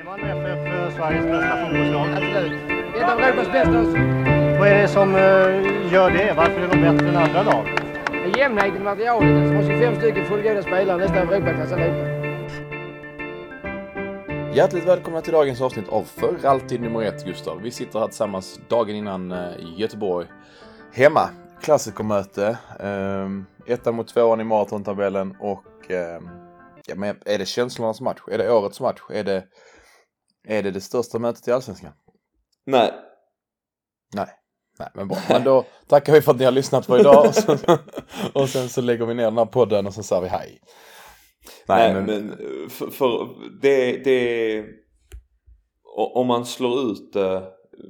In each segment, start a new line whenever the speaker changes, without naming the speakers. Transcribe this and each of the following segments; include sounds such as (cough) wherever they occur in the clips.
Är man FF för Sveriges bästa fotbollslag?
Absolut. Ett av Europas bästa.
Vad är det som eh, gör det? Varför är de bättre än andra lag?
Jämnheten i materialet. Som har 25 stycken fullgoda spelare, nästan Europaklass allihopa.
Hjärtligt välkomna till dagens avsnitt av För alltid nummer ett Gustav. Vi sitter här tillsammans dagen innan eh, Göteborg. Hemma, klassikermöte. Eh, ettan mot tvåan i maratontabellen och eh, ja, men är det känslornas match? Är det årets match? Är det är det, det största mötet i Allsvenskan?
Nej.
Nej. Nej, men bra. Men då tackar vi för att ni har lyssnat på idag och, så, (laughs) och sen så lägger vi ner den här podden och så säger vi hej.
Nej, Nej men, men, för, för det, det om man slår ut det.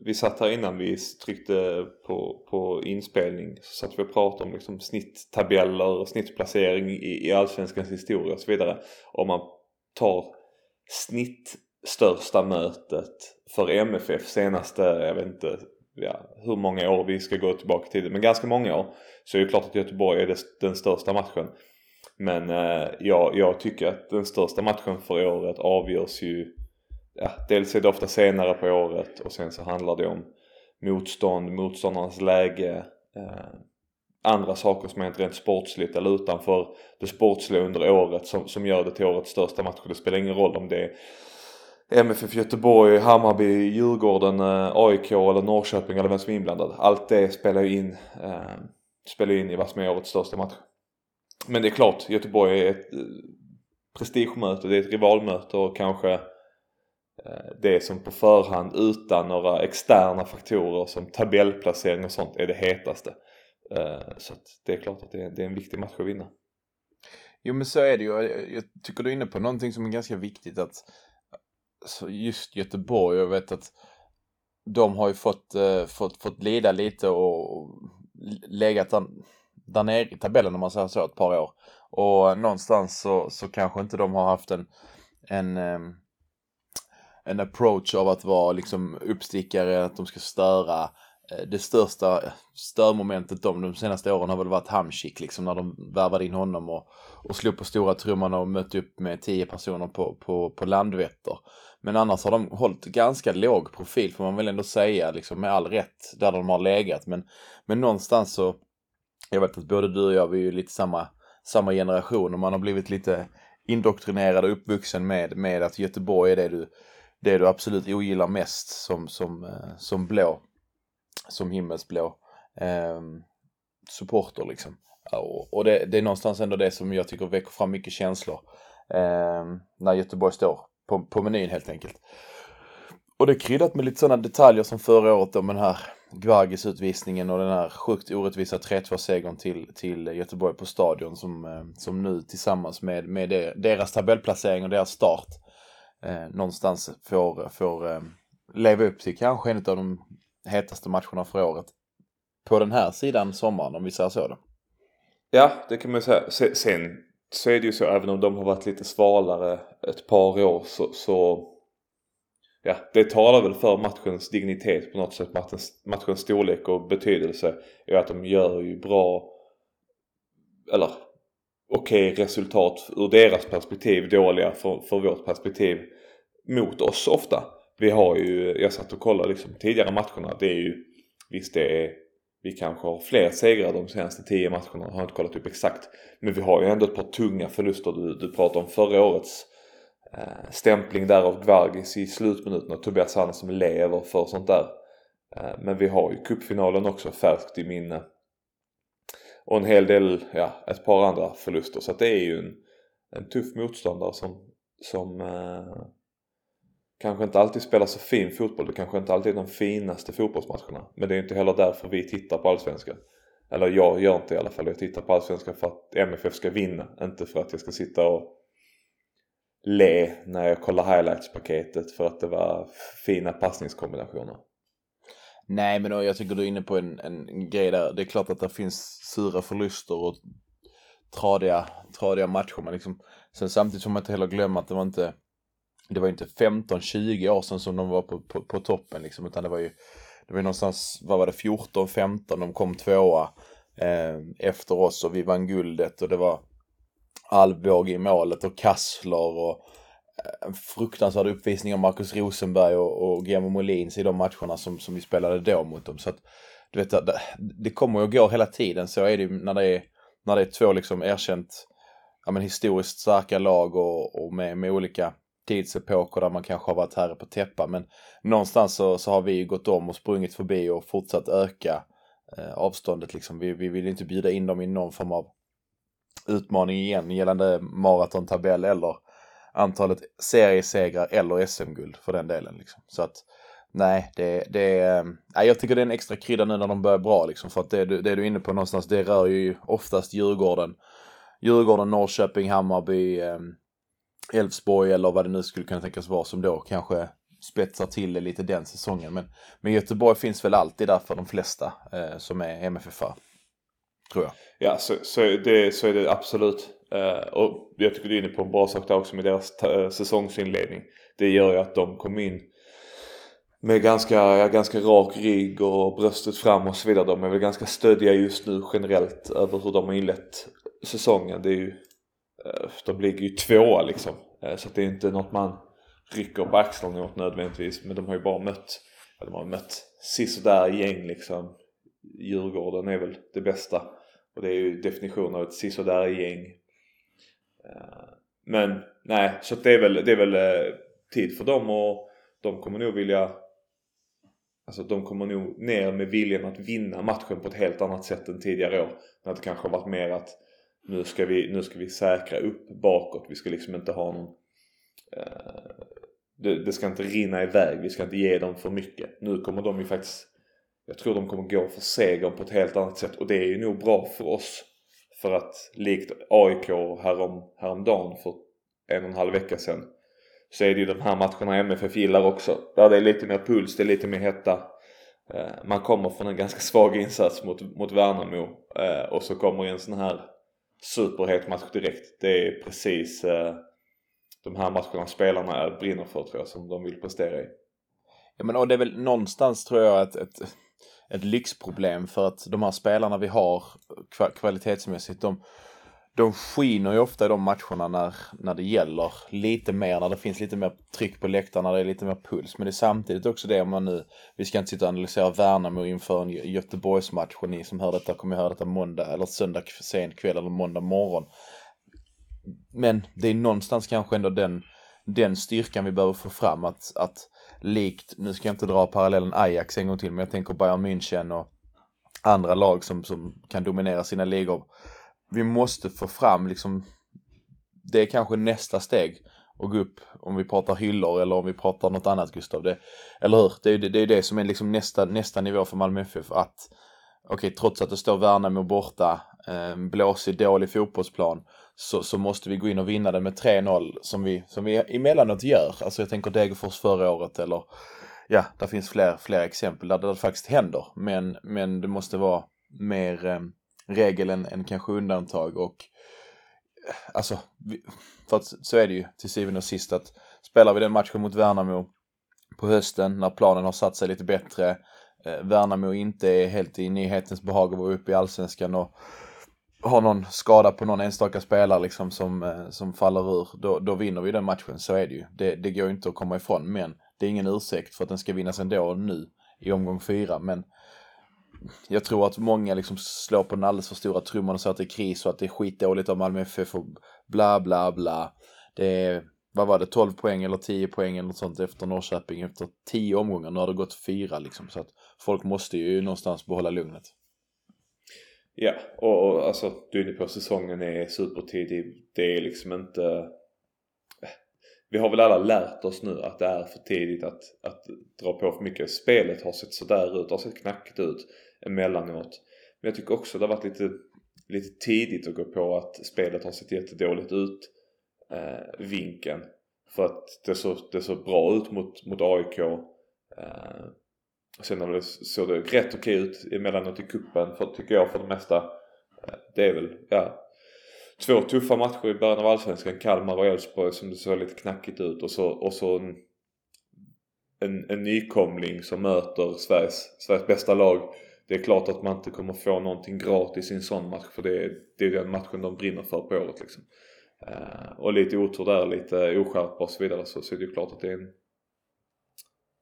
Vi satt här innan vi tryckte på, på inspelning så satt vi och pratade om liksom snitttabeller, snittplacering i, i allsvenskans historia och så vidare. Om man tar snitt största mötet för MFF senaste, jag vet inte ja, hur många år vi ska gå tillbaka till det, men ganska många år. Så är det klart att Göteborg är den största matchen. Men eh, jag, jag tycker att den största matchen för året avgörs ju, ja, dels är det ofta senare på året och sen så handlar det om motstånd, motståndarnas läge, eh, andra saker som är inte rent sportsligt eller utanför det sportsliga under året som, som gör det till årets största match. Det spelar ingen roll om det är MFF Göteborg, Hammarby, Djurgården, eh, AIK eller Norrköping eller vem som är inblandad. Allt det spelar ju in, eh, spelar in i vad som är årets största match. Men det är klart, Göteborg är ett eh, prestigemöte, det är ett rivalmöte och kanske eh, det som på förhand utan några externa faktorer som tabellplacering och sånt är det hetaste. Eh, så det är klart att det är, det är en viktig match att vinna.
Jo men så är det ju. Jag tycker du är inne på någonting som är ganska viktigt att just Göteborg, jag vet att de har ju fått, eh, fått, fått lida lite och legat där, där nere i tabellen om man säger så ett par år. Och någonstans så, så kanske inte de har haft en, en, ehm, en approach av att vara liksom uppstickare, att de ska störa. Eh, det största störmomentet de, de senaste åren har väl varit Hamsik liksom när de värvade in honom och, och slog på stora trumman och mötte upp med tio personer på, på, på Landvetter. Men annars har de hållit ganska låg profil får man väl ändå säga, liksom med all rätt, där de har legat. Men, men någonstans så, jag vet att både du och jag, vi är ju lite samma, samma generation och man har blivit lite indoktrinerad och uppvuxen med, med att Göteborg är det du, det du absolut ogillar mest som, som, eh, som blå, som himmelsblå eh, supporter liksom. Och, och det, det, är någonstans ändå det som jag tycker väcker fram mycket känslor eh, när Göteborg står på, på menyn helt enkelt. Och det är kryddat med lite sådana detaljer som förra året om den här Gvargis utvisningen och den här sjukt orättvisa 3-2-segern till, till Göteborg på Stadion som, eh, som nu tillsammans med, med deras tabellplacering och deras start eh, någonstans får, får eh, leva upp till kanske en av de hetaste matcherna för året. På den här sidan sommaren om vi säger så då.
Ja, det kan man säga. Sen så är det ju så även om de har varit lite svalare ett par år så, så ja, det talar väl för matchens dignitet på något sätt. Matchens, matchens storlek och betydelse är att de gör ju bra eller okej okay, resultat ur deras perspektiv, dåliga för, för vårt perspektiv mot oss ofta. Vi har ju, jag satt och kollade liksom tidigare matcherna, det är ju visst det är vi kanske har fler segrar de senaste tio matcherna, jag har inte kollat upp exakt. Men vi har ju ändå ett par tunga förluster. Du, du pratar om förra årets eh, stämpling där av Gvargis i slutminuten och Tobias Hanna som lever för sånt där. Eh, men vi har ju cupfinalen också färskt i minne. Och en hel del, ja, ett par andra förluster. Så att det är ju en, en tuff motståndare som, som eh, kanske inte alltid spelar så fin fotboll. Det kanske inte alltid är de finaste fotbollsmatcherna. Men det är inte heller därför vi tittar på Allsvenskan. Eller jag gör inte i alla fall. Jag tittar på Allsvenskan för att MFF ska vinna. Inte för att jag ska sitta och le när jag kollar highlights-paketet för att det var fina passningskombinationer.
Nej men jag tycker du är inne på en, en grej där. Det är klart att det finns sura förluster och tradiga, tradiga matcher. Men liksom, sen samtidigt får man inte heller glömma att det var inte det var ju inte 15-20 år sedan som de var på, på, på, toppen liksom, utan det var ju det var någonstans, vad var det, 14-15 de kom tvåa eh, efter oss och vi vann guldet och det var Alvbåge i målet och Kassler och eh, en fruktansvärd uppvisning av Marcus Rosenberg och, och Guillermo Molins i de matcherna som, som vi spelade då mot dem. Så att, du vet, det, det kommer och går hela tiden. Så är det ju när det är, när det är två liksom erkänt ja, men historiskt starka lag och, och med, med olika tidsepoker där man kanske har varit herre på täppa. Men någonstans så, så har vi gått om och sprungit förbi och fortsatt öka eh, avståndet. Liksom. Vi, vi vill inte bjuda in dem i någon form av utmaning igen gällande maratontabell eller antalet seriesegrar eller SM-guld för den delen. Liksom. Så att nej, det, det, nej, jag tycker det är en extra krydda nu när de börjar bra liksom. För att det, det du är inne på någonstans, det rör ju oftast Djurgården. Djurgården, Norrköping, Hammarby, ehm, Elfsborg eller vad det nu skulle kunna tänkas vara som då kanske spetsar till det lite den säsongen. Men, men Göteborg finns väl alltid där för de flesta eh, som är MFF. Tror jag.
Ja, så, så, det, så är det absolut. Eh, och jag tycker du är inne på en bra sak där också med deras eh, säsongsinledning. Det gör ju att de kom in med ganska, ja, ganska rak rygg och bröstet fram och så vidare. De är väl ganska stöddiga just nu generellt över hur de har inlett säsongen. Det är ju, Eh, de ligger ju tvåa liksom. Eh, så det är inte något man rycker på axlarna åt nödvändigtvis. Men de har ju bara mött, eller de har mött sisådär gäng liksom. Djurgården är väl det bästa. Och det är ju definitionen av ett sisådär gäng. Eh, men nej, så det är väl, det är väl tid för dem och de kommer nog vilja Alltså de kommer nog ner med viljan att vinna matchen på ett helt annat sätt än tidigare år. När det kanske har varit mer att nu ska vi, nu ska vi säkra upp bakåt. Vi ska liksom inte ha någon eh, det, det, ska inte rinna iväg. Vi ska inte ge dem för mycket. Nu kommer de ju faktiskt jag tror de kommer gå för segern på ett helt annat sätt och det är ju nog bra för oss. För att likt AIK härom, häromdagen för en och en halv vecka sedan så är det ju de här matcherna MFF gillar också. Där det är lite mer puls, det är lite mer hetta. Eh, man kommer från en ganska svag insats mot, mot Värnamo eh, och så kommer en sån här superhet match direkt. Det är precis eh, de här matcherna spelarna brinner för tror jag som de vill prestera i.
Ja men och det är väl någonstans tror jag att ett, ett lyxproblem för att de här spelarna vi har kvalitetsmässigt, de, de skiner ju ofta i de matcherna när, när det gäller lite mer, när det finns lite mer tryck på läktarna, när det är lite mer puls. Men det är samtidigt också det om man nu, vi ska inte sitta och analysera Värnamo inför en Göteborgsmatch och ni som hör detta kommer höra detta måndag eller söndag sen kväll eller måndag morgon. Men det är någonstans kanske ändå den, den styrkan vi behöver få fram att, att likt, nu ska jag inte dra parallellen Ajax en gång till, men jag tänker Bayern München och andra lag som, som kan dominera sina ligor. Vi måste få fram liksom, det är kanske nästa steg att gå upp om vi pratar hyllor eller om vi pratar något annat Gustav. Det, eller hur? Det är ju det, det, det som är liksom nästa, nästa nivå för Malmö FF att okej, okay, trots att det står Värnamo borta, eh, blåsig, dålig fotbollsplan, så, så måste vi gå in och vinna den med 3-0 som vi, som vi emellanåt gör. Alltså jag tänker Degerfors förra året eller ja, där finns fler, fler exempel där det faktiskt händer. Men, men det måste vara mer eh, regel än, än kanske undantag och eh, alltså, för att så är det ju till syvende och sist att spelar vi den matchen mot Värnamo på hösten när planen har satt sig lite bättre, eh, Värnamo inte är helt i nyhetens behag att vara uppe i allsvenskan och har någon skada på någon enstaka spelare liksom som, eh, som faller ur, då, då vinner vi den matchen. Så är det ju. Det, det går inte att komma ifrån. Men det är ingen ursäkt för att den ska vinnas ändå nu i omgång fyra. Men jag tror att många liksom slår på den alldeles för stora trumman och säger att det är kris och att det är skitdåligt av Malmö FF och bla bla bla. Det är, vad var det, 12 poäng eller 10 poäng eller något sånt efter Norrköping efter 10 omgångar. Nu har det gått fyra liksom. Så att folk måste ju någonstans behålla lugnet.
Ja, och, och alltså du är inne på säsongen är supertidig. Det är liksom inte... Vi har väl alla lärt oss nu att det är för tidigt att, att dra på för mycket. Spelet har sett sådär ut, det har sett knackigt ut emellanåt. Men jag tycker också det har varit lite, lite tidigt att gå på att spelet har sett jättedåligt ut. Eh, vinkeln. För att det såg, det såg bra ut mot, mot AIK. Eh, Sen det, såg det rätt okej ut emellanåt i kuppen för, tycker jag för det mesta. Eh, det är väl, ja. Två tuffa matcher i början av Allsvenskan. Kalmar och Elfsborg som det såg lite knackigt ut. Och så, och så en, en, en nykomling som möter Sveriges, Sveriges bästa lag. Det är klart att man inte kommer få någonting gratis i en sån match. För det är, det är den matchen de brinner för på året liksom. eh, och lite otur där, lite oskärpa och så vidare så, så är det ju klart att det är en,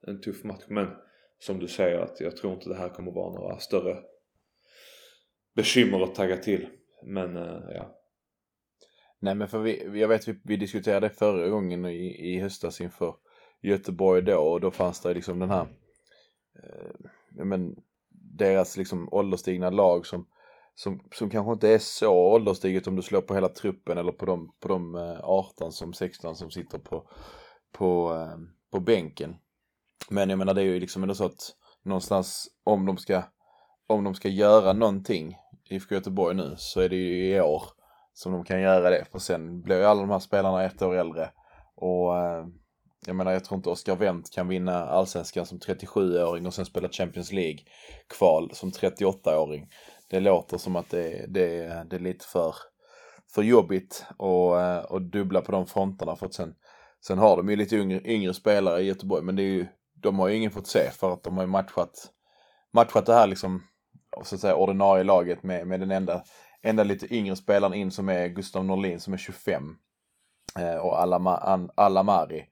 en tuff match. Men som du säger att jag tror inte det här kommer vara några större bekymmer att tagga till. Men uh, ja.
Nej men för vi, jag vet vi, vi diskuterade förra gången i, i höstas inför Göteborg då och då fanns det liksom den här eh, men deras liksom ålderstigna lag som, som, som kanske inte är så ålderstiget om du slår på hela truppen eller på de, på de eh, 18 som 16 som sitter på, på, eh, på bänken. Men jag menar det är ju liksom ändå så att någonstans om de ska, om de ska göra någonting IFK Göteborg nu så är det ju i år som de kan göra det. För sen blir ju alla de här spelarna ett år äldre. Och eh, jag menar jag tror inte Oscar Wendt kan vinna allsvenskan som 37-åring och sen spela Champions League-kval som 38-åring. Det låter som att det, det, det är lite för, för jobbigt eh, att och dubbla på de fronterna för att sen, sen har de ju lite yngre, yngre spelare i Göteborg men det är ju, de har ju ingen fått se för att de har ju matchat, matchat det här liksom så att säga ordinarie laget med, med den enda, enda lite yngre spelaren in som är Gustav Norlin som är 25 eh, och Alamari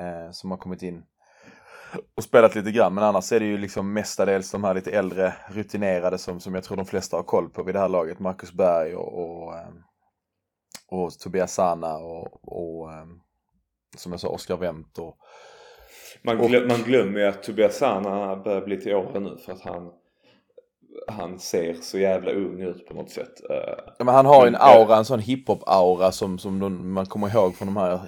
eh, som har kommit in och spelat lite grann. Men annars är det ju liksom mestadels de här lite äldre rutinerade som, som jag tror de flesta har koll på vid det här laget. Marcus Berg och, och, eh, och Tobias Sana och, och eh, som jag sa Oskar Wendt och
man, glöm, man glömmer ju att Tobias Sana börjar bli till åren nu för att han han ser så jävla ung ut på något sätt.
Ja, men han har en aura, en sån hiphop-aura som, som man kommer ihåg från de här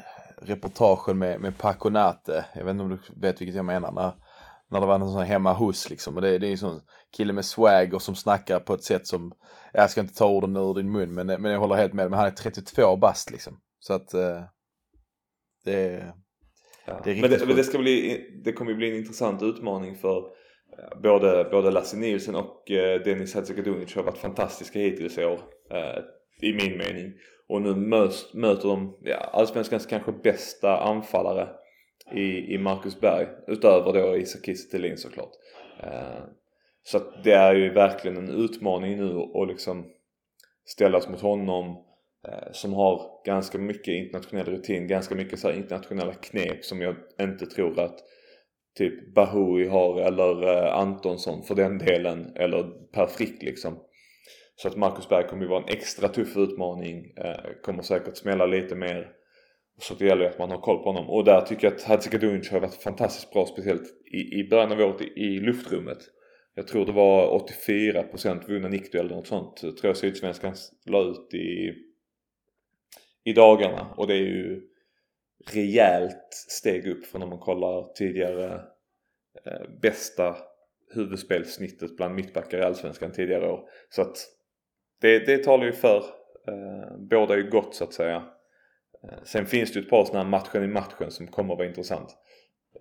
reportagen med, med Paco Nate. Jag vet inte om du vet vilket jag menar. När, när det var någon sån hemma hos liksom. Och det, det är en sån kille med swag och som snackar på ett sätt som, jag ska inte ta orden ur din mun men, men jag håller helt med. Men han är 32 bast liksom. Så att eh, det,
ja. det är men det, men det, ska bli, det kommer bli en intressant utmaning för både, både Lasse Nilsson och eh, Dennis Hadzikadunic har varit fantastiska hittills i år. Eh, I min mening. Och nu möts, möter de ja, allsvenskans kanske bästa anfallare i, i Marcus Berg. Utöver då Isak Kiese såklart. Eh, så att det är ju verkligen en utmaning nu att liksom ställas mot honom eh, som har ganska mycket internationell rutin, ganska mycket så internationella knep som jag inte tror att typ Bahoui har eller eh, Antonsson för den delen eller Per Frick liksom. Så att Marcus Berg kommer ju vara en extra tuff utmaning. Eh, kommer säkert smälla lite mer. Så det gäller ju att man har koll på honom. Och där tycker jag att Hadzikadunic har varit fantastiskt bra speciellt i, i början av året i, i luftrummet. Jag tror det var 84% vunna nickduell eller något sånt. Jag tror jag Sydsvenskan la ut i, i dagarna. Och det är ju rejält steg upp från när man kollar tidigare eh, bästa huvudspelssnittet bland mittbackar i Allsvenskan tidigare år. Så att det, det talar ju för. Eh, båda är ju gott så att säga. Eh, sen finns det ju ett par sådana här matchen i matchen som kommer att vara intressant.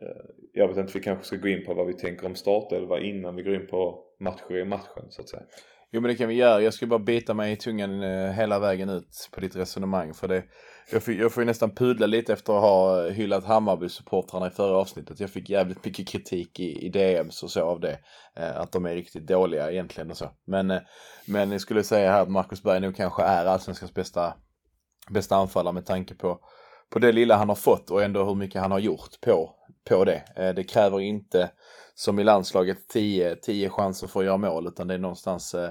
Eh, jag vet inte, vi kanske ska gå in på vad vi tänker om startelva innan vi går in på matcher i matchen så att säga.
Jo men det kan vi göra. Jag ska bara bita mig i tungan eh, hela vägen ut på ditt resonemang. För det, jag, får, jag får ju nästan pudla lite efter att ha eh, hyllat Hammarby-supportrarna i förra avsnittet. Jag fick jävligt mycket kritik i, i DMs och så av det. Eh, att de är riktigt dåliga egentligen och så. Men, men jag skulle säga här att Marcus Berg nog kanske är allsvenskans bästa, bästa anfallare med tanke på, på det lilla han har fått och ändå hur mycket han har gjort på, på det. Det kräver inte som i landslaget 10 chanser för att göra mål utan det är någonstans eh,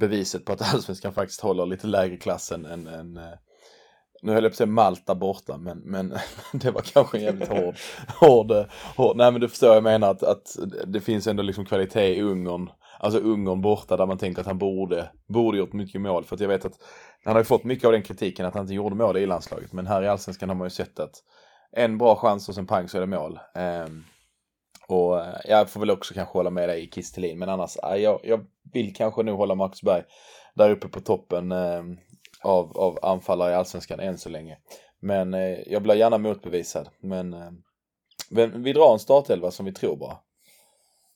beviset på att (laughs) allsvenskan faktiskt håller lite lägre klass än, än, eh, nu höll jag på att säga Malta borta, men, men (laughs) det var kanske en jävligt (laughs) hård, hård, hård, nej men du förstår jag menar att, att det finns ändå liksom kvalitet i Ungern, alltså Ungern borta där man tänker att han borde, borde gjort mycket mål för att jag vet att han har ju fått mycket av den kritiken att han inte gjorde mål i landslaget, men här i allsvenskan har man ju sett att en bra chans och sen pang så är det mål. Um, och jag får väl också kanske hålla med dig i Kistelin, men annars, jag, jag vill kanske nog hålla Marcus Berg där uppe på toppen eh, av, av anfallare i Allsvenskan än så länge. Men eh, jag blir gärna motbevisad. Men eh, vi drar en startelva som vi tror bara.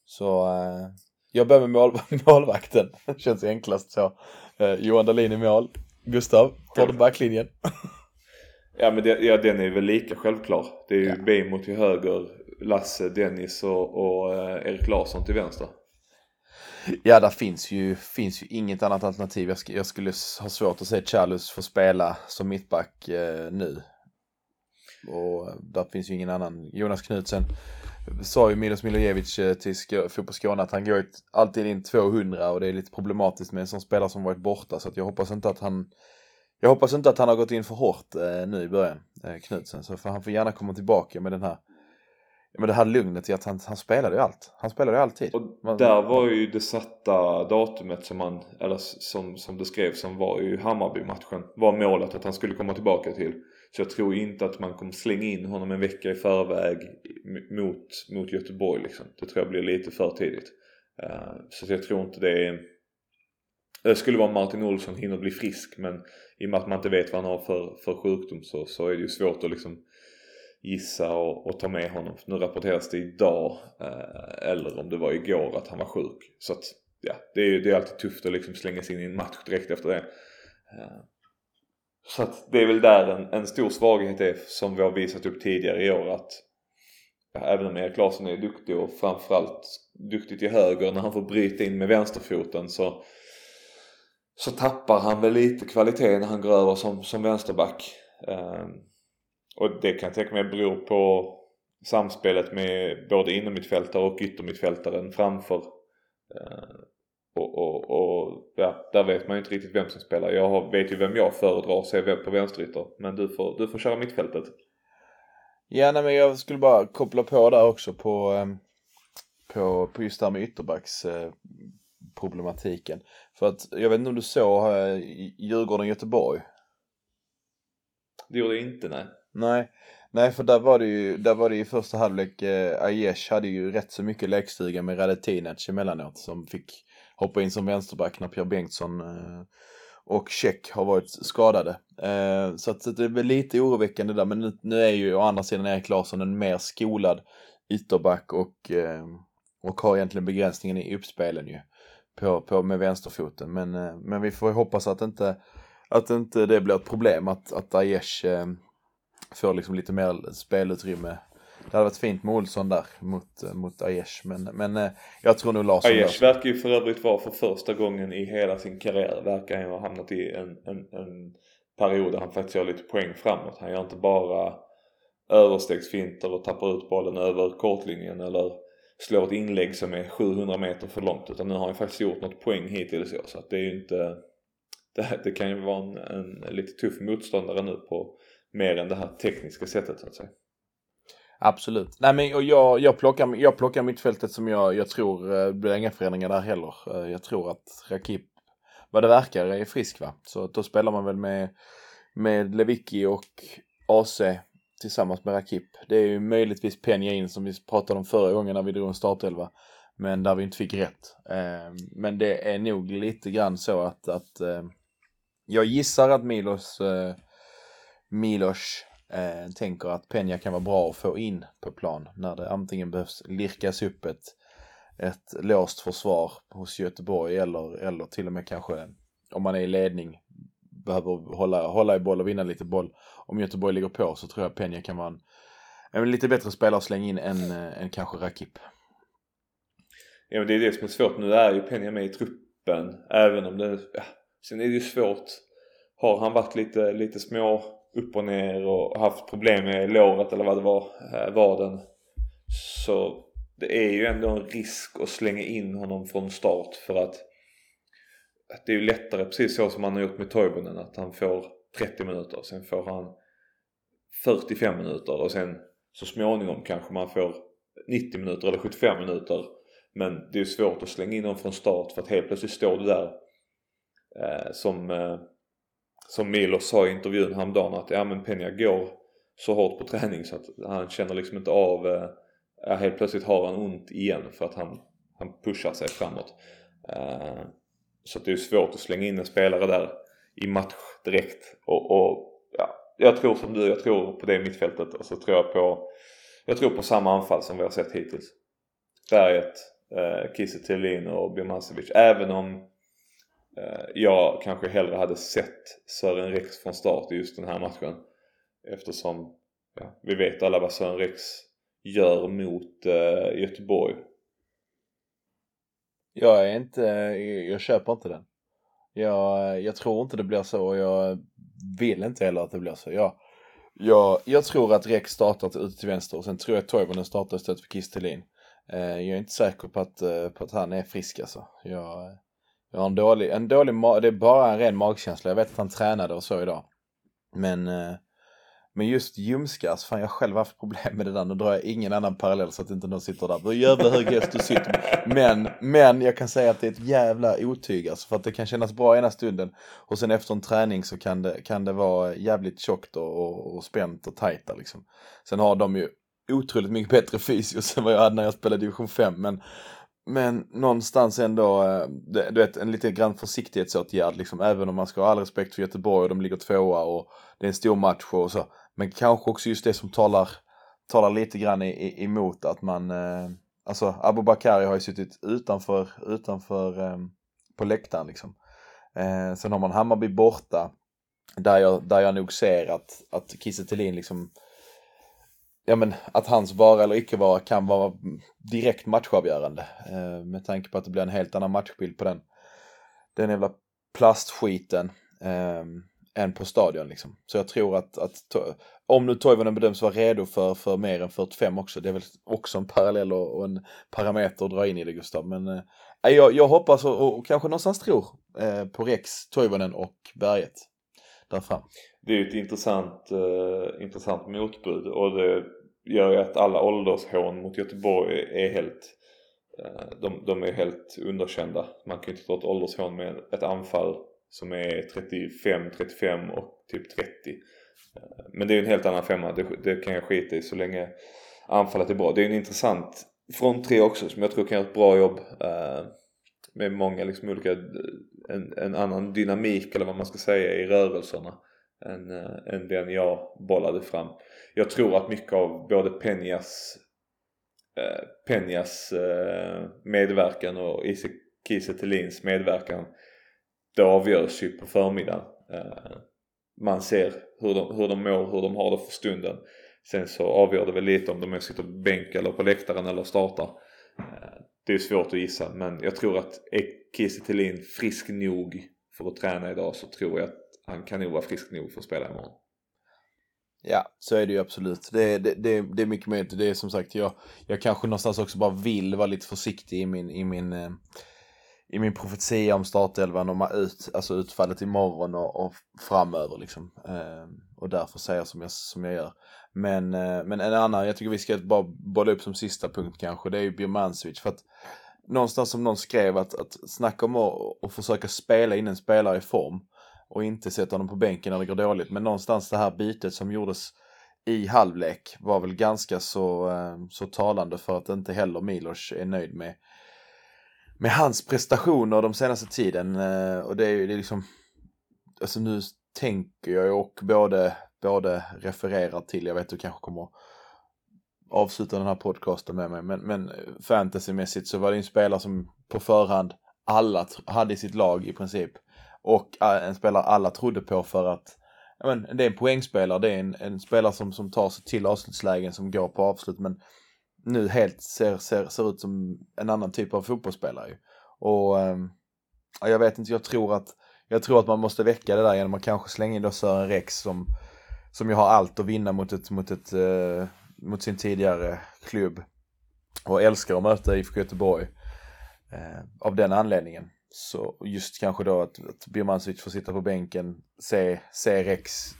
Så eh, jag börjar med mål, (laughs) målvakten. Känns enklast så. Eh, Johan Dahlin i mål. Gustav, tar du backlinjen?
ja men det, ja, den är väl lika självklar. Det är ju ja. Bejmo till höger, Lasse, Dennis och, och eh, Erik Larsson till vänster.
Ja, där finns ju, finns ju inget annat alternativ. Jag, sk jag skulle ha svårt att se Charles få spela som mittback eh, nu. Och eh, där finns ju ingen annan. Jonas Knutsen sa ju Milos Milojevic eh, till Fotbollskåne Fotboll Skåne att han går alltid in 200 och det är lite problematiskt med en sån spelare som varit borta så att jag hoppas inte att han jag hoppas inte att han har gått in för hårt eh, nu i början, eh, Knutsen. Så för han får gärna komma tillbaka med den här med det här lugnet i att han, han spelade ju allt. Han spelade ju alltid.
Och där var ju det satta datumet som man, eller som, som det skrevs som var ju Hammarby-matchen. Var målet att han skulle komma tillbaka till. Så jag tror inte att man kommer slänga in honom en vecka i förväg mot, mot Göteborg liksom. Det tror jag blir lite för tidigt. Uh, så jag tror inte det är... Det skulle vara Martin Olsson hinner bli frisk men i och med att man inte vet vad han har för, för sjukdom så, så är det ju svårt att liksom gissa och, och ta med honom. Nu rapporteras det idag eh, eller om det var igår att han var sjuk. Så att ja, det är, det är alltid tufft att liksom slänga sig in i en match direkt efter det. Eh, så att det är väl där en, en stor svaghet är som vi har visat upp tidigare i år att ja, även om Erik Larsson är duktig och framförallt duktig till höger när han får bryta in med vänsterfoten så så tappar han väl lite kvalitet när han går över som, som vänsterback. Eh, och det kan jag tänka mig beror på samspelet med både innermittfältare och yttermittfältaren framför. Uh, och, och, och ja, där vet man ju inte riktigt vem som spelar. Jag vet ju vem jag föredrar att se på vänsterytter. Men du får, du får köra mittfältet.
Ja, nej, men jag skulle bara koppla på där också på, ehm, på, på just det här med ytterbacks eh, problematiken. För att jag vet inte om du såg eh, Djurgården-Göteborg?
Det gjorde jag inte, nej.
Nej, nej för där var det ju, där var det i första halvlek, eh, Aiesh hade ju rätt så mycket lekstuga med Radetinac emellanåt som fick hoppa in som vänsterback när Pierre Bengtsson eh, och Check har varit skadade. Eh, så att det är väl lite oroväckande där, men nu, nu är ju å andra sidan Erik Larsson en mer skolad ytterback och, eh, och har egentligen begränsningen i uppspelen ju. På, på, med vänsterfoten. Men, eh, men vi får hoppas att inte, att inte det blir ett problem att, att Aiesh eh, får liksom lite mer spelutrymme det hade varit fint med Olsson där mot, mot Aiesh. Men, men eh, jag tror nog Larsson
Aiesh verkar ju för övrigt vara för första gången i hela sin karriär verkar han ha hamnat i en, en, en period där han faktiskt gör lite poäng framåt. Han gör inte bara överstegsfinter och tappar ut bollen över kortlinjen eller slår ett inlägg som är 700 meter för långt. Utan nu har han faktiskt gjort något poäng hittills i år. Så att det är ju inte... (laughs) Det, det kan ju vara en, en lite tuff motståndare nu på mer än det här tekniska sättet så att säga.
Absolut. Nej men jag, jag, plockar, jag plockar mittfältet som jag, jag tror, eh, det blir inga förändringar där heller. Eh, jag tror att Rakip, vad det verkar, är frisk va. Så då spelar man väl med, med Lewicki och AC tillsammans med Rakip. Det är ju möjligtvis Penja in som vi pratade om förra gången när vi drog en startelva. Men där vi inte fick rätt. Eh, men det är nog lite grann så att, att jag gissar att Milos Milos eh, tänker att Peña kan vara bra att få in på plan när det antingen behövs lirkas upp ett, ett låst försvar hos Göteborg eller, eller till och med kanske om man är i ledning behöver hålla, hålla i boll och vinna lite boll. Om Göteborg ligger på så tror jag Peña kan vara en, en lite bättre spelare att slänga in än, eh, än kanske Rakip.
Ja men det är det som är svårt. Nu är ju Peña med i truppen även om det, ja, sen är det ju svårt. Har han varit lite, lite små upp och ner och haft problem med låret eller vad det var, eh, vaden. Så det är ju ändå en risk att slänga in honom från start för att det är ju lättare precis så som man har gjort med Toivonen att han får 30 minuter sen får han 45 minuter och sen så småningom kanske man får 90 minuter eller 75 minuter men det är svårt att slänga in honom från start för att helt plötsligt står du där eh, som eh, som Milos sa i intervjun häromdagen att ja men Peña går så hårt på träning så att han känner liksom inte av, eh, helt plötsligt har han ont igen för att han, han pushar sig framåt. Eh, så det är svårt att slänga in en spelare där i match direkt och, och ja, jag tror som du, jag tror på det mittfältet och så tror jag på jag tror på samma anfall som vi har sett hittills. Berget, eh, Kiese och Birmancevic. Även om Eh, jag kanske hellre hade sett Sören Rex från start i just den här matchen. Eftersom ja, vi vet alla vad Sören Rex gör mot uh, Göteborg.
Jag är inte, jag köper inte den. Jag, jag tror inte det blir så och jag vill inte heller att det blir så. Jag, jag, jag tror att Rex startar ute till vänster och sen tror jag att Toivonen startar istället för Kistelin. Eh, jag är inte säker på att, eh, på att han är frisk alltså. Jag, jag har en dålig, en dålig det är bara en ren magkänsla. Jag vet att han tränade och så idag. Men eh, men just ljumskas, fan jag har själv haft problem med det där. Nu drar jag ingen annan parallell så att inte någon sitter där. Hur jävla hög häst du sitter men, men jag kan säga att det är ett jävla otyg alltså. För att det kan kännas bra ena stunden. Och sen efter en träning så kan det, kan det vara jävligt tjockt och, och, och spänt och tajta liksom. Sen har de ju otroligt mycket bättre fysios (laughs) än vad jag hade när jag spelade division 5. Men, men någonstans ändå, eh, du vet en lite grann försiktighetsåtgärd liksom. Även om man ska ha all respekt för Göteborg och de ligger tvåa och det är en stor match och så. Men kanske också just det som talar, talar lite grann emot att man, eh, alltså Abubakari har ju suttit utanför, utanför eh, på läktaren liksom. Eh, sen har man Hammarby borta, där jag, där jag nog ser att, att Kiese Thelin liksom, ja men att hans vara eller icke vara kan vara direkt matchavgörande. Eh, med tanke på att det blir en helt annan matchbild på den, den jävla plastskiten. Eh, än på stadion liksom. Så jag tror att, att om nu Toivonen bedöms vara redo för, för mer än 45 också, det är väl också en parallell och, och en parameter att dra in i det Gustav. Men eh, jag, jag hoppas och, och, kanske någonstans tror eh, på Rex, Toivonen och Berget där fram.
Det är ju ett intressant, eh, intressant motbud och det gör ju att alla åldershån mot Göteborg är helt eh, de, de är helt underkända. Man kan ju inte ta ett åldershån med ett anfall som är 35, 35 och typ 30. Eh, men det är ju en helt annan femma. Det, det kan jag skita i så länge anfallet är bra. Det är en intressant front tre också som jag tror kan göra ett bra jobb. Eh, med många liksom olika, en, en, annan dynamik eller vad man ska säga i rörelserna. Än, än den jag bollade fram. Jag tror att mycket av både Penjas, eh, Penjas eh, medverkan och Kiese Thelins medverkan det avgörs ju på förmiddagen. Eh, man ser hur de, hur de mår, hur de har det för stunden. Sen så avgör det väl lite om de sitter på bänk eller på läktaren eller startar. Det är svårt att gissa men jag tror att är Kiese Thelin frisk nog för att träna idag så tror jag att han kan nog vara frisk nog för att spela imorgon.
Ja, så är det ju absolut. Det, det, det, det är mycket möjligt. Det är som sagt, jag, jag kanske någonstans också bara vill vara lite försiktig i min, i min eh, i min profetia om startelvan och ut, alltså utfallet imorgon och, och framöver liksom. Ehm, och därför säger jag som jag, som jag gör. Men, eh, men en annan, jag tycker vi ska bara bolla upp som sista punkt kanske, det är ju Birmancevic. För att någonstans som någon skrev att, att snacka om att, att försöka spela in en spelare i form och inte sätta honom på bänken när det går dåligt. Men någonstans det här bytet som gjordes i halvlek var väl ganska så, eh, så talande för att inte heller Milos är nöjd med med hans prestationer de senaste tiden eh, och det är ju liksom alltså nu tänker jag ju och både, både refererar till, jag vet du kanske kommer avsluta den här podcasten med mig, men, men fantasymässigt så var det en spelare som på förhand alla hade i sitt lag i princip och eh, en spelare alla trodde på för att men, det är en poängspelare, det är en, en spelare som, som tar sig till avslutslägen som går på avslut men nu helt ser, ser, ser ut som en annan typ av fotbollsspelare. Och äh, jag vet inte, jag tror att jag tror att man måste väcka det där genom att kanske slänga in då Sören Rex som, som ju har allt att vinna mot, ett, mot, ett, uh, mot sin tidigare klubb. Och älskar att möta IFK Göteborg. Uh, av den anledningen. Så just kanske då att, att Birmancevic får sitta på bänken, se, se Rex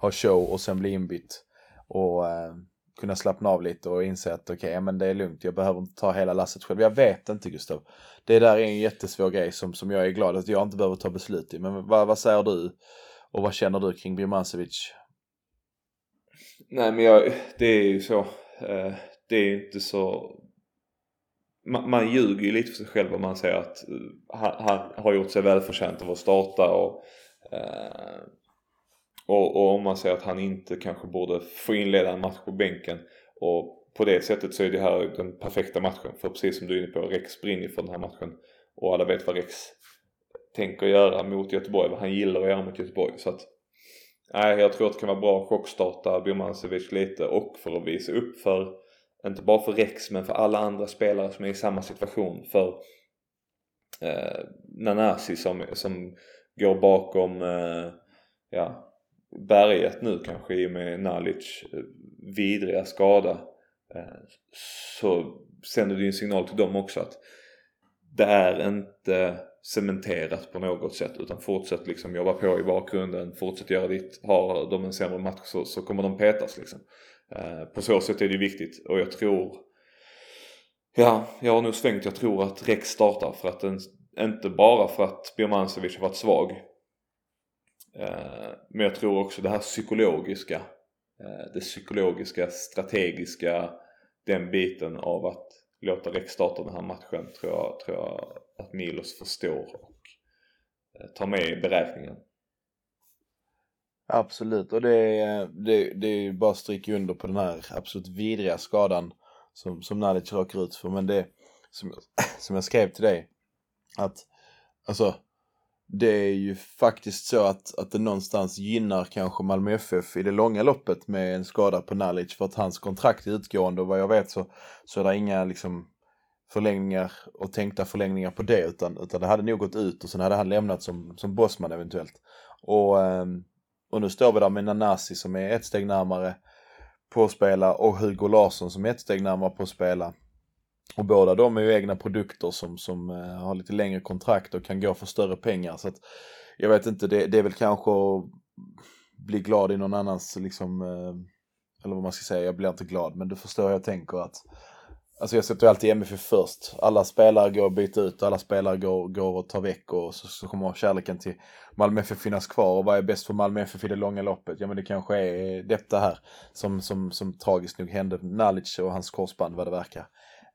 ha show och sen bli inbytt. Och eh, kunna slappna av lite och inse att okej, okay, men det är lugnt, jag behöver inte ta hela lasset själv. Jag vet inte Gustav. Det där är en jättesvår grej som, som jag är glad att jag inte behöver ta beslut i. Men vad, vad säger du och vad känner du kring Birmancevic?
Nej men jag, det är ju så. Eh, det är ju inte så man, man ljuger ju lite för sig själv om man säger att uh, han, han, har gjort sig välförtjänt av att starta och uh, och, och, om man säger att han inte kanske borde få inleda en match på bänken och på det sättet så är det här den perfekta matchen. För precis som du är inne på, Rex brinner för den här matchen. Och alla vet vad Rex tänker göra mot Göteborg, vad han gillar att göra mot Göteborg. Så att, nej, jag tror att det kan vara bra att chockstarta Birmancevic lite och för att visa upp för, inte bara för Rex, men för alla andra spelare som är i samma situation. För eh, Nanasi som, som går bakom eh, ja, berget nu kanske i och med Nalic eh, vidriga skada eh, så sänder det ju en signal till dem också att det är inte cementerat på något sätt utan fortsätt liksom jobba på i bakgrunden, fortsätt göra ditt. Har de en sämre match så, så kommer de petas liksom. Eh, på så sätt är det viktigt och jag tror Ja, jag har nog svängt. Jag tror att Rex startar för att den, inte bara för att Birmancevic har varit svag. Eh, men jag tror också det här psykologiska. Eh, det psykologiska, strategiska. Den biten av att låta Rex starta den här matchen tror jag, tror jag att Milos förstår och tar med i beräkningen.
Absolut och det är, det, det är bara att stryka under på den här absolut vidriga skadan som, som Nalic råkar ut för. Men det som, (clears throat) som jag skrev till dig att alltså det är ju faktiskt så att, att det någonstans gynnar kanske Malmö FF i det långa loppet med en skada på Nalic för att hans kontrakt är utgående och vad jag vet så, så är det inga liksom förlängningar och tänkta förlängningar på det utan, utan det hade nog gått ut och sen hade han lämnat som, som bossman eventuellt. Och, ehm, och nu står vi där med Nanasi som är ett steg närmare på att spela och Hugo Larsson som är ett steg närmare på att spela. Och båda de är ju egna produkter som, som eh, har lite längre kontrakt och kan gå för större pengar. Så att jag vet inte, det, det är väl kanske att bli glad i någon annans liksom, eh, eller vad man ska säga, jag blir inte glad men du förstår hur jag tänker att Alltså jag sätter alltid MFF först. Alla spelare går att byta ut, alla spelare går, går och tar väck och så, så kommer kärleken till Malmö FF finnas kvar. Och vad är bäst för Malmö FF i det långa loppet? Ja men det kanske är detta här som, som, som tragiskt nog hände Nalic och hans korsband vad det verkar.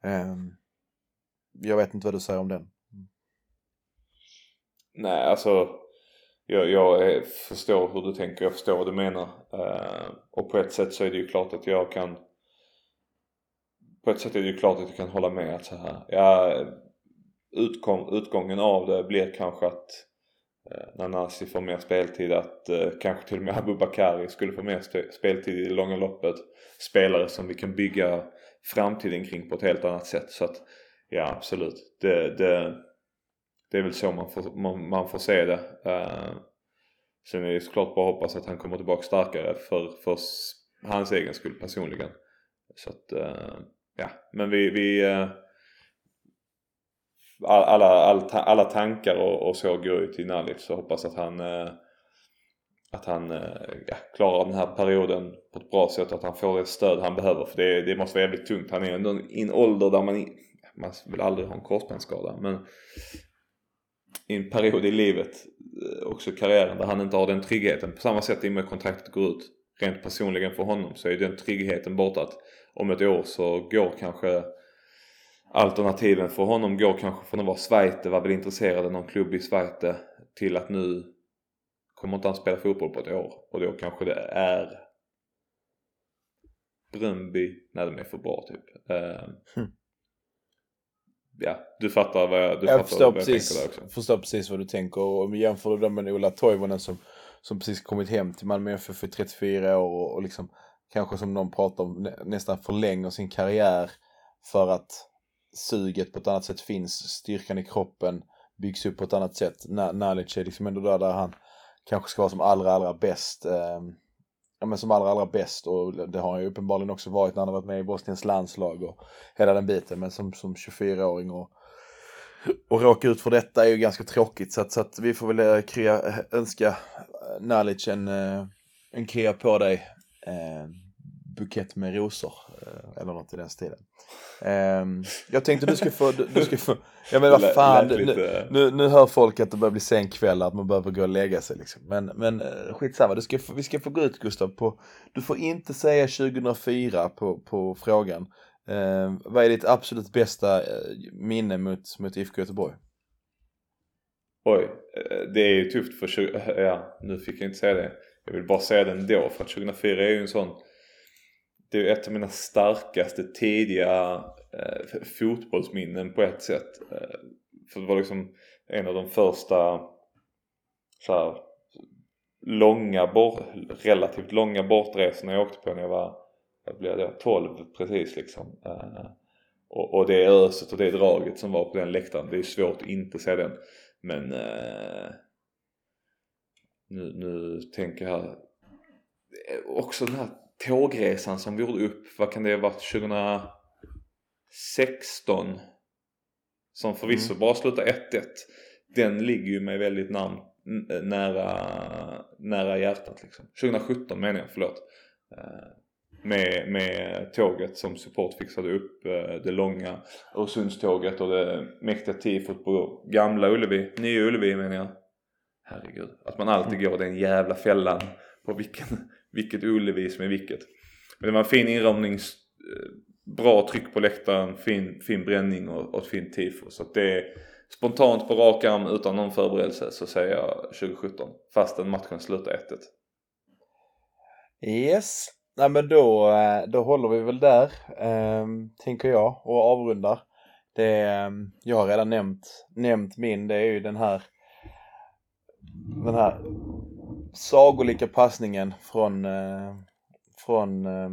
Um, jag vet inte vad du säger om den.
Nej alltså jag, jag förstår hur du tänker, jag förstår vad du menar. Uh, och på ett sätt så är det ju klart att jag kan på ett sätt är det ju klart att jag kan hålla med att så här, ja, utgång, utgången av det blir kanske att eh, Nanasi får mer speltid, att eh, kanske till och med Abubakari skulle få mer speltid i det långa loppet. Spelare som vi kan bygga framtiden kring på ett helt annat sätt. Så att ja, absolut. Det, det, det är väl så man får, man, man får se det. Eh, sen är det såklart bara att hoppas att han kommer tillbaka starkare för, för hans egen skull personligen. Så att eh, ja, men vi, vi eh, alla, alla, alla tankar och, och, så går ju till Nalif så hoppas att han eh, att han eh, ja, klarar den här perioden på ett bra sätt. och Att han får det stöd han behöver. För det, det måste vara jävligt tungt. Han är ändå i en ålder där man, man vill aldrig ha en korsbandsskada. Men i en period i livet, också karriären, där han inte har den tryggheten. På samma sätt i och med kontraktet går ut. Rent personligen för honom så är den tryggheten borta att om ett år så går kanske alternativen för honom går kanske från att vara Schweite, var väl intresserad av någon klubb i Schweite till att nu kommer inte han spela fotboll på ett år och då kanske det är Bröndby, nej de är för bra typ. Hm. Ja, du fattar vad jag, du
jag, förstår, vad jag precis, tänker där också. förstår precis vad du tänker och jämför du det med Ola Toivonen som, som precis kommit hem till Malmö FF för 34 år och, och liksom kanske som någon pratar om nästan förlänger sin karriär för att suget på ett annat sätt finns, styrkan i kroppen byggs upp på ett annat sätt. Nalic är liksom ändå där, där han kanske ska vara som allra, allra bäst. Eh, ja, men som allra, allra bäst och det har han ju uppenbarligen också varit när han har varit med i Bosniens landslag och hela den biten. Men som, som 24-åring och, och råka ut för detta är ju ganska tråkigt så att, så att vi får väl eh, krea, önska Nalic en, eh, en krea på dig. Eh, bukett med rosor eller något i den stilen. Um, jag tänkte du ska få, du, du ska få, ja men vad fan, nu, nu, nu hör folk att det börjar bli sen kväll att man behöver gå och lägga sig liksom. Men, men eh, skitsamma, du ska, vi ska få gå ut Gustav på, du får inte säga 2004 på, på frågan. Uh, vad är ditt absolut bästa eh, minne mot, mot IFK Göteborg?
Oj, eh, det är ju tufft för 20, ja nu fick jag inte säga det. Jag vill bara säga det ändå för att 2004 är ju en sån det är ett av mina starkaste tidiga eh, fotbollsminnen på ett sätt. Eh, för det var liksom en av de första så här, långa, bort, relativt långa bortresorna jag åkte på när jag var, jag blev det, 12 precis liksom. Eh, Och, och det öset och det draget som var på den läktaren. Det är svårt att inte se den. Men eh, nu, nu tänker jag också den här tågresan som vi gjorde upp. Vad kan det ha varit? 2016? Som förvisso mm. bara slutade 1-1. Den ligger ju mig väldigt namn, nära, nära hjärtat liksom. 2017 menar jag, förlåt. Eh, med, med tåget som support fixade upp eh, det långa Öresundståget och det mäktiga tifot på gamla Ullevi, nya Ullevi menar jag. Herregud, att man alltid går den jävla fällan på vilken, (laughs) vilket Ullevi som är vilket. Men det var en fin inramning, eh, bra tryck på läktaren, fin, fin bränning och, och ett fint tifo. Så att det är spontant på rak arm utan någon förberedelse så säger jag 2017. Fastän matchen slutar 1-1.
Yes, nej men då, eh, då håller vi väl där, eh, tänker jag, och avrundar. Det, ehm, jag har redan nämnt, nämnt min, det är ju den här den här sagolika passningen från, eh, från eh,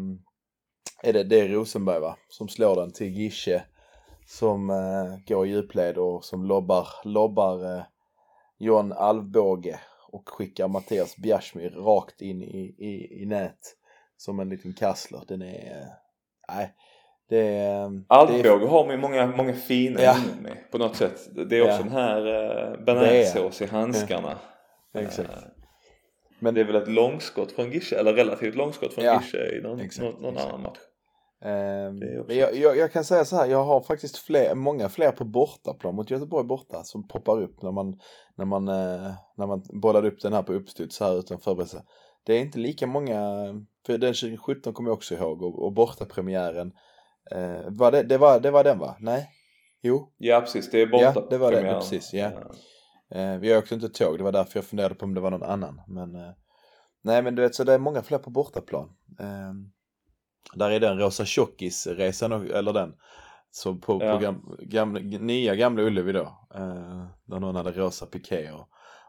är det, det är Rosenberg va? Som slår den till Gische som eh, går i djupled och som lobbar, lobbar eh, John Alvbåge och skickar Mattias Bjärsmyr rakt in i, i, i nät som en liten kassler. Den är, eh, nej. Det är,
Alvbåge har man många, många fina ja. med på något sätt. Det är också ja. den här eh, bearnaisesås i handskarna. Ja.
Exakt.
Eh, men det är väl ett långskott från Gische, eller relativt långskott från ja. Gische i någon, exakt, någon, någon exakt. annan match.
Um, jag, jag, jag, kan säga så här, jag har faktiskt fler, många fler på bortaplan mot Göteborg borta som poppar upp när man, när man, eh, när man bollade upp den här på uppstuds här utan förberedelse. Det är inte lika många, för den 2017 kommer jag också ihåg och, och bortapremiären. Eh, var det, det, var, det var den va? Nej? Jo?
Ja precis, det är borta
Ja, det var det, precis, ja. Eh, vi också inte tåg, det var därför jag funderade på om det var någon annan. Men, eh, nej men du vet, så det är många fler på bortaplan. Eh, där är den Rosa Tjockis-resan, eller den. Så på, ja. på gam, gamla, nya Gamla Ullevi då. Eh, där någon hade rosa piké och,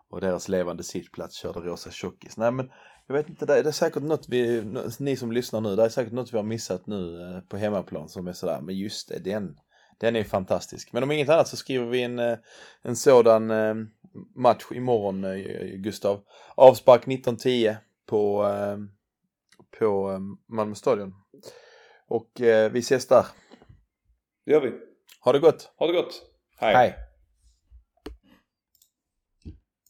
och deras levande sittplats körde Rosa Tjockis. Nej men jag vet inte, det är, det är säkert något vi, ni som lyssnar nu, det är säkert något vi har missat nu eh, på hemmaplan som är sådär, men just det, den, den är fantastisk. Men om inget annat så skriver vi en, eh, en sådan eh, match imorgon, eh, Gustav. Avspark 19.10 på, på Malmö stadion. Och vi ses där.
Det gör vi.
Ha det gott.
Ha det gott. Hej.
Hej.